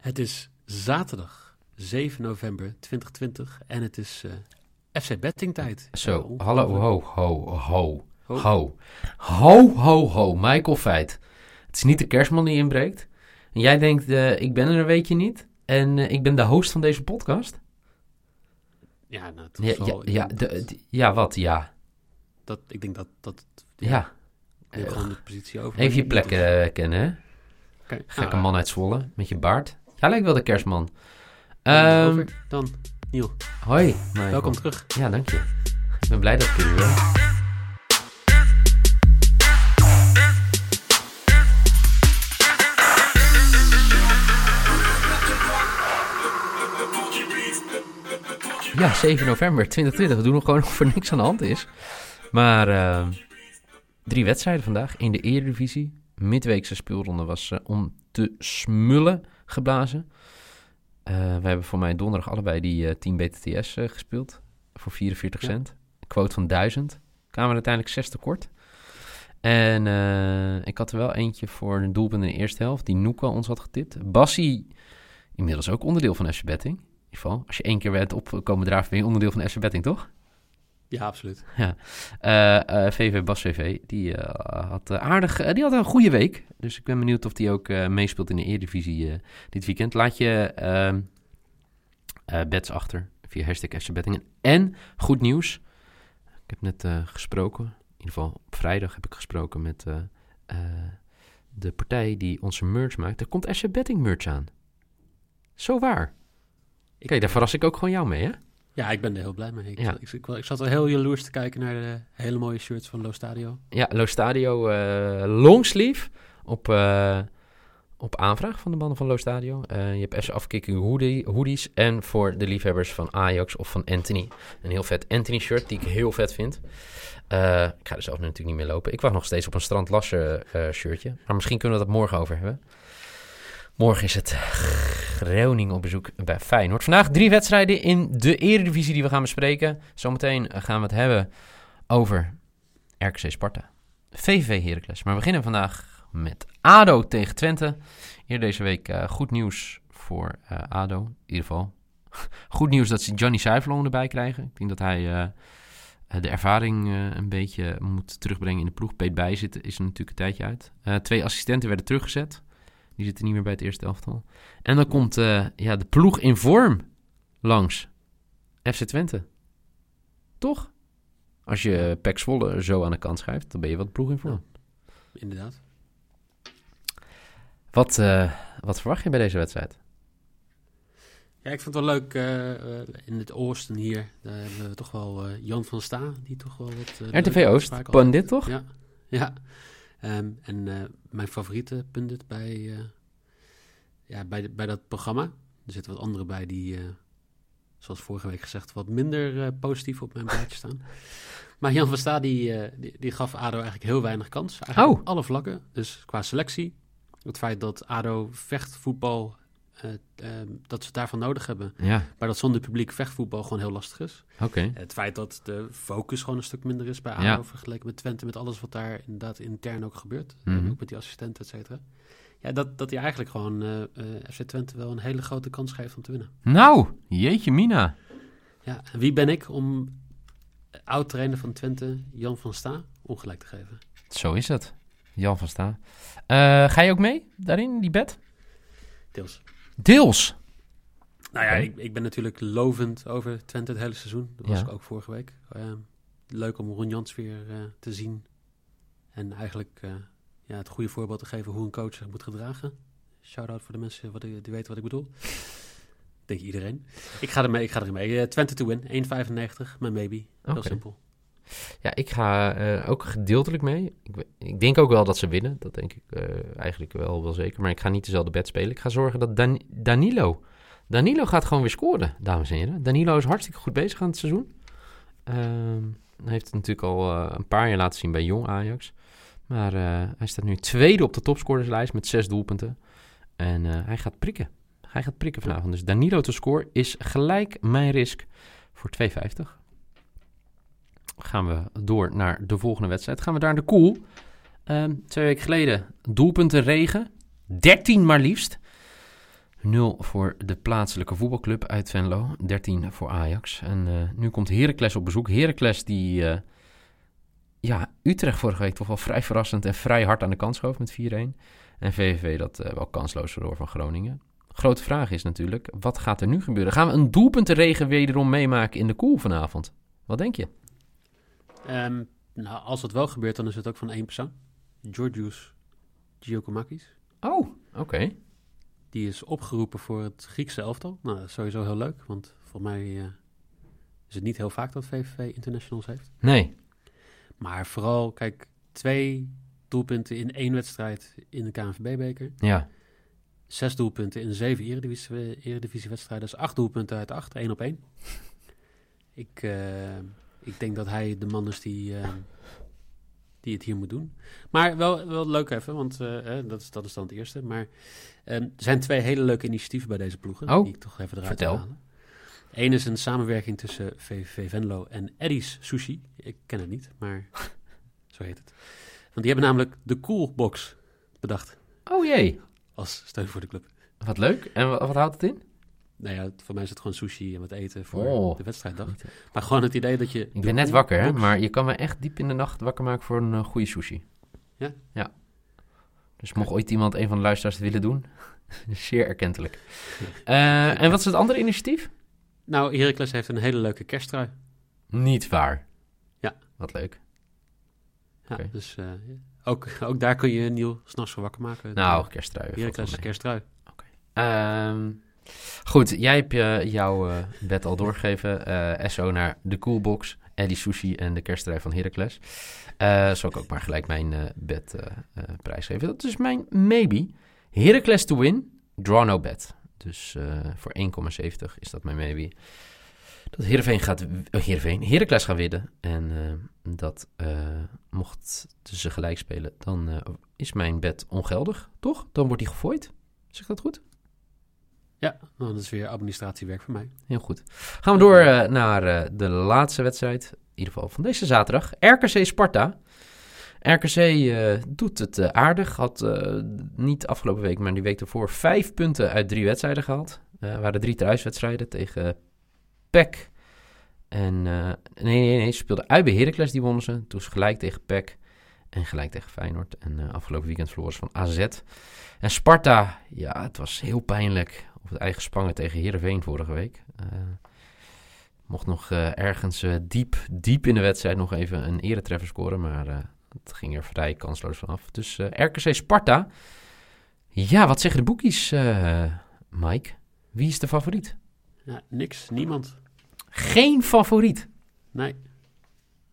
Het is zaterdag 7 november 2020 en het is eh, FC Betting tijd. Zo, hallo, ho, ho, ho, ho. Ho, ho, ho, Michael Feit. Het is niet de kerstman die inbreekt. En jij denkt, eh, ik ben er een weekje niet. En eh, ik ben de host van deze podcast. Ja, nou, Ja, ja, ja, de- de- ja wat, ja. dat, ik denk dat dat Ja, neem gewoon de positie over. even je plek kennen, hè. Oké, Gekke nou, man uit Zwolle, met je baard. Jij lijkt wel de kerstman. dan Ehm, over. Dan, Niel, hoi, Michael. welkom terug. Ja, dank je. Ik ben blij dat ik er weer ben. Ja, 7 november 2020. We doen nog gewoon of er niks aan de hand is. Maar eh, drie wedstrijden vandaag in de Eredivisie. Midweekse speelronde was eh, om te smullen geblazen. Eh, we hebben voor mij donderdag allebei die eh 10 BTTS eh, gespeeld. Voor 44 Ja. cent. Quote van 1000. Kwamen we uiteindelijk 6 tekort. En ik had er wel eentje voor een doelpunt in de eerste helft. Die Noeka ons had getipt. Bassie, inmiddels ook onderdeel van FC Betting. In ieder geval, als je één keer bent opkomen draven, ben je onderdeel van FC Betting, toch? Ja, absoluut. Eh, eh, VV Bas VV, die eh, had eh, aardig, eh, die had een goede week. Dus ik ben benieuwd of die ook eh, meespeelt in de Eredivisie eh, dit weekend. Laat je ehm, eh, bets achter via hashtag FC Bettingen. En goed nieuws, ik heb net eh, gesproken, in ieder geval op vrijdag heb ik gesproken met eh, eh, de partij die onze merch maakt. Er komt FC Betting merch aan. Zo waar. Kijk, daar verras ik ook gewoon jou mee, hè? Ja, ik ben er heel blij mee. Ik, Ja. ik, ik, ik zat al heel jaloers te kijken naar de hele mooie shirts van Lo Stadio. Ja, Lo Stadio eh longsleeve op, eh, op aanvraag van de mannen van Lo Stadio. Eh, je hebt FC Afkikking hoodie, hoodies en voor de liefhebbers van Ajax of van Anthony. Een heel vet Anthony shirt die ik heel vet vind. Ik ga er zelf natuurlijk niet meer lopen. Ik wacht nog steeds op een Strand Lassen eh, shirtje. Maar misschien kunnen we dat morgen over hebben. Morgen is het Groningen op bezoek bij Feyenoord. Vandaag drie wedstrijden in de Eredivisie die we gaan bespreken. Zometeen gaan we het hebben over RKC Sparta. VV Heracles. Maar we beginnen vandaag met ADO tegen Twente. Eerder deze week eh, goed nieuws voor eh, ADO. In ieder geval goed nieuws dat ze Johnny Zuiverloon erbij krijgen. Ik denk dat hij eh, de ervaring een beetje moet terugbrengen in de ploeg. Peet bij zitten is er natuurlijk een tijdje uit. Twee assistenten werden teruggezet. Die zitten niet meer bij het eerste elftal. En dan komt eh, ja, de ploeg in vorm langs. FC Twente. Toch? Als je Pek Zwolle zo aan de kant schuift, dan ben je wat ploeg in vorm. Inderdaad. Wat, eh, wat verwacht je bij deze wedstrijd? Ja, ik vond het wel leuk eh, in het oosten hier. Daar hebben we toch wel Jan van Sta, die toch wel wat... RTV Oost, Pandit toch? Ja, ja. Ehm, en eh, mijn favoriete pundit bij, eh, ja, bij, de- bij dat programma. Er zitten wat anderen bij die, eh, zoals vorige week gezegd, wat minder positief op mijn blaadje staan. Maar Jan van Sta, die, die, die gaf ADO eigenlijk heel weinig kans. Eigenlijk Oh. op alle vlakken. Dus qua selectie, het feit dat ADO vechtvoetbal, eh, ehm, dat ze het daarvan nodig hebben. Ja, Maar dat zonder publiek vechtvoetbal gewoon heel lastig is. oké. Het feit dat de focus gewoon een stuk minder is bij ADO Ja. vergeleken met Twente, met alles wat daar inderdaad intern ook gebeurt. Mhm. En ook met die assistenten, et cetera. Ja, dat, dat hij eigenlijk gewoon eh, eh, FC Twente wel een hele grote kans geeft om te winnen. Nou, jeetje mina. Ja, en wie ben ik om oud-trainer van Twente, Jan van Sta, ongelijk te geven? Zo is het. Jan van Sta. Eh, ga je ook mee daarin, die bed? Deels. Deels. Nou ja, ik, ik ben natuurlijk lovend over Twente het hele seizoen. Dat was Ja. ik ook vorige week. Eh, leuk om Ron Jans weer eh, te zien. En eigenlijk eh, ja, het goede voorbeeld te geven hoe een coach zich moet gedragen. Shout-out voor de mensen wat, die die weten wat ik bedoel. Denk iedereen. Ik ga ermee, ik ga ermee. Eh, Twente to win, 1,95, mijn baby. Heel simpel. Ja, ik ga eh, ook gedeeltelijk mee. Ik, ik denk ook wel dat ze winnen. Dat denk ik eh, eigenlijk wel, wel zeker. Maar ik ga niet dezelfde bed spelen. Ik ga zorgen dat Dan- Danilo... Danilo gaat gewoon weer scoren, dames en heren. Danilo is hartstikke goed bezig aan het seizoen. Ehm, hij heeft het natuurlijk al eh, een paar jaar laten zien bij Jong Ajax. Maar hij staat nu tweede op de topscorerslijst met zes doelpunten. En hij gaat prikken. Hij gaat prikken vanavond. Dus Danilo te scoren is gelijk mijn risk voor 2,50. Gaan we door naar de volgende wedstrijd. Gaan we daar de koel. Ehm, twee weken geleden doelpunten regen. 13 maar liefst. 0 voor de plaatselijke voetbalclub uit Venlo. 13 voor Ajax. En eh, nu komt Heracles op bezoek. Heracles die... eh, ja, Utrecht vorige week toch wel vrij verrassend en vrij hard aan de kant schoof met 4-1. En VVV dat eh, wel kansloos verloor van Groningen. Grote vraag is natuurlijk, wat gaat er nu gebeuren? Gaan we een doelpuntenregen wederom meemaken in de koel vanavond? Wat denk je? Ehm, nou, als dat wel gebeurt, dan is het ook van één persoon. Georgios Giacomakis. Oh, oké. Die is opgeroepen voor het Griekse elftal. Nou, dat is sowieso heel leuk, want volgens mij eh, is het niet heel vaak dat VVV internationals heeft. Nee. Maar vooral, kijk, twee doelpunten in één wedstrijd in de KNVB-beker. Ja. Zes doelpunten in zeven eredivisie, eredivisiewedstrijden. Dus acht doelpunten uit acht, één op één. Ik, eh, ik denk dat hij de man is die, eh, die het hier moet doen. Maar wel, wel leuk even, want eh, dat, is, dat is dan het eerste. Maar eh, er zijn twee hele leuke initiatieven bij deze ploegen. Oh, die ik toch even eruit vertel. halen. Eén is een samenwerking tussen VVV Venlo en Eddie's Sushi. Ik ken het niet, maar zo heet het. Want die hebben namelijk de Coolbox bedacht Oh jee. als steun voor de club. Wat leuk. En wa- wat, houdt het in? Nou ja, voor mij is het gewoon sushi en wat eten voor Oh. de wedstrijddag. Maar gewoon het idee dat je... Ik ben net wakker, hè? Maar je kan me echt diep in de nacht wakker maken voor een eh, goede sushi. Ja? Ja. Dus mocht ooit iemand, een van de luisteraars, het willen doen, zeer erkentelijk. Eh, en wat is het andere initiatief? Nou, Heracles heeft een hele leuke kersttrui. Niet waar. Ja. Wat leuk. Ja, Oké. Dus eh, ook, ook daar kun je Niel s'nachts voor wakker maken. Nou, kersttrui. valt wel Heracles mee. kersttrui. Goed, jij hebt je, jouw eh, bed al doorgegeven. Eh, SO naar de Coolbox, Eddie Sushi en de kersttrui van Heracles. Zal ik ook maar gelijk mijn bed prijsgeven. Dat is mijn maybe. Heracles to win, draw no bet. Dus voor 1,70 is dat mijn maybe. Dat Heerenveen gaat... Oh, Heerenveen. Heracles gaat winnen. En dat eh, mocht ze gelijk spelen, dan is mijn bed ongeldig, toch? Dan wordt die gefooid. Zeg dat goed? Ja, nou, dat is weer administratiewerk voor mij. Heel goed. Gaan we door eh, naar eh, de laatste wedstrijd. In ieder geval van deze zaterdag. RKC Sparta. RKC eh, doet het aardig. Had niet afgelopen week, maar die week ervoor vijf punten uit drie wedstrijden gehaald. Waren drie thuiswedstrijden tegen PEC. En nee, nee, nee, ze speelden uit bij Heracles, die wonnen ze. Toen ze gelijk tegen PEC en gelijk tegen Feyenoord. En afgelopen weekend verloren ze van AZ. En Sparta, ja, het was heel pijnlijk op het eigen spangen tegen Heerenveen vorige week. Eh, mocht nog eh, ergens eh, diep, diep in de wedstrijd nog even een eretreffer scoren, maar het ging er vrij kansloos vanaf. Dus RKC Sparta. Ja, wat zeggen de boekies, Mike? Wie is de favoriet? Ja, niks, niemand. Geen favoriet. Nee.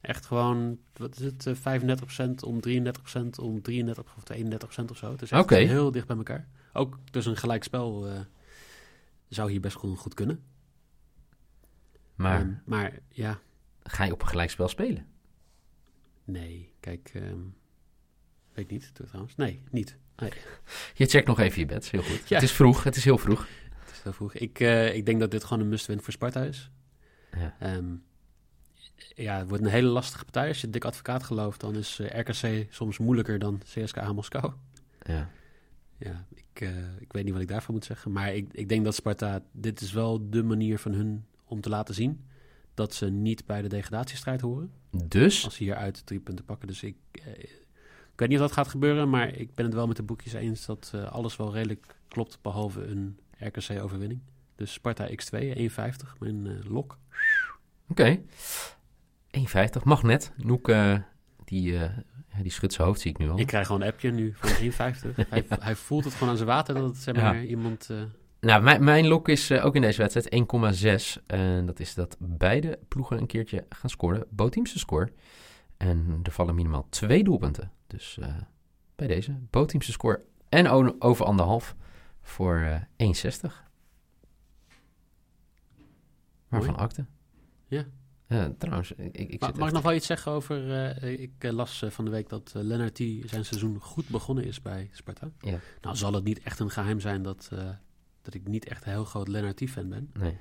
Echt gewoon, wat is het, eh, 35% om 33% om 33 of 31% of zo. Het is echt heel dicht bij elkaar. Ook dus een gelijkspel eh zou hier best goed, goed kunnen. Maar Ehm, maar ja, ga je op een gelijkspel spelen? nee. Kijk, ehm, weet niet trouwens. Nee, niet. Nee, Je checkt nog even je bed, heel goed. Ja. Het is vroeg, het is heel vroeg. het is heel vroeg. Ik, eh, ik denk dat dit gewoon een must-win voor Sparta is. Ja. Ehm, ja, het wordt een hele lastige partij. Als je Dick Advocaat gelooft, dan is eh, RKC soms moeilijker dan CSKA Moskou. Ja. Ja, ik, eh, ik weet niet wat ik daarvan moet zeggen. Maar ik, ik denk dat Sparta, dit is wel de manier van hun om te laten zien dat ze niet bij de degradatiestrijd horen. Dus, Als ze hieruit drie punten pakken. Dus ik, eh, ik weet niet of dat gaat gebeuren, maar ik ben het wel met de boekjes eens dat eh, alles wel redelijk klopt, behalve een RKC-overwinning. Dus Sparta X2, 1,50, mijn lok. oké. 1,50, mag net. Noek, die, ja, die schudt zijn hoofd, zie ik nu al. Ik krijg gewoon een appje nu van 1,50. hij, hij voelt het gewoon aan zijn water dat het zeg maar, Ja. iemand... eh, Nou, mijn, mijn lok is eh, ook in deze wedstrijd 1,6. En dat is dat beide ploegen een keertje gaan scoren. Bootteamse score. En er vallen minimaal twee doelpunten. Dus bij deze. Bootteamse score en over anderhalf voor eh 1,60. Waarvan Mooi. akte. Ja. Trouwens, ik, ik, mag ik nog wel iets zeggen over... eh, ik eh, las eh, van de week dat Lennart T. zijn seizoen goed begonnen is bij Sparta. Ja. Nou zal het niet echt een geheim zijn dat, dat ik niet echt een heel groot Lennart T-fan ben. Nee.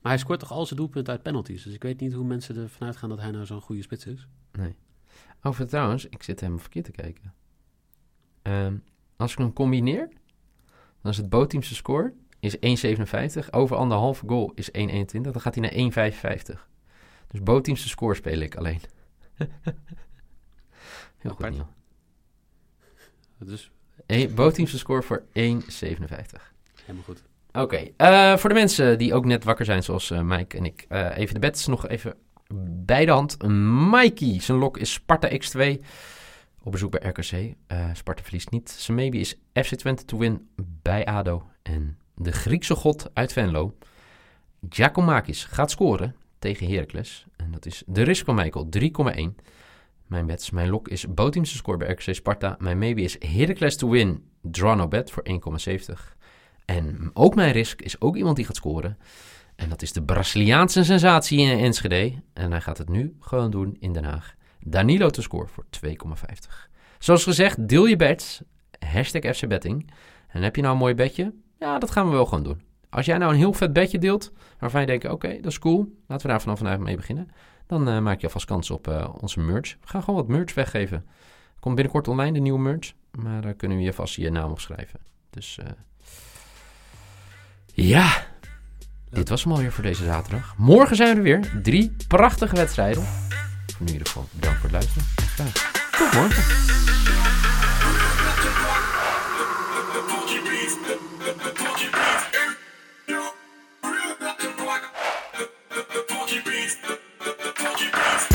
Maar hij scoort toch al zijn doelpunten uit penalties. Dus ik weet niet hoe mensen ervan uitgaan dat hij nou zo'n goede spits is. Over trouwens, ik zit helemaal verkeerd te kijken. Ehm, als ik hem combineer, dan is het bootteamse score is 1,57. Over anderhalf goal is 1,21. Dan gaat hij naar 1,55. Dus bootteamse score speel ik alleen. Heel goed. Niel. Dus Hey, bootteamse score voor 1,57. helemaal goed. Oké, eh, voor de mensen die ook net wakker zijn, zoals eh, Mike en ik, eh, even de bets nog even bij de hand. Mikey, zijn lok is Sparta X2 op bezoek bij RKC. Sparta verliest niet. Zijn maybe is FC Twente to win bij ADO. En de Griekse god uit Venlo, Giacomakis, gaat scoren tegen Heracles. En dat is de van Michael, 3,1. Mijn bets, mijn lok is Boteamse score bij RKC Sparta. Mijn maybe is Heracles to win, draw no bet voor 1,70. En ook mijn risk is ook iemand die gaat scoren. En dat is de Braziliaanse sensatie in Enschede. En hij gaat het nu gewoon doen in Den Haag. Danilo te score voor 2,50. Zoals gezegd, deel je bets. Hashtag FC Betting. En heb je nou een mooi bedje? Ja, dat gaan we wel gewoon doen. Als jij nou een heel vet bedje deelt, waarvan je denkt, oké, dat is cool. Laten we daar vanaf vandaag mee beginnen. Dan eh, maak je alvast kans op eh, onze merch. We gaan gewoon wat merch weggeven. Komt binnenkort online, de nieuwe merch. Maar daar kunnen we je vast je naam opschrijven. Dus eh, ja, dit was hem alweer voor deze zaterdag. Morgen zijn we er weer. Drie prachtige wedstrijden. In ieder geval bedankt voor het luisteren. Tot morgen.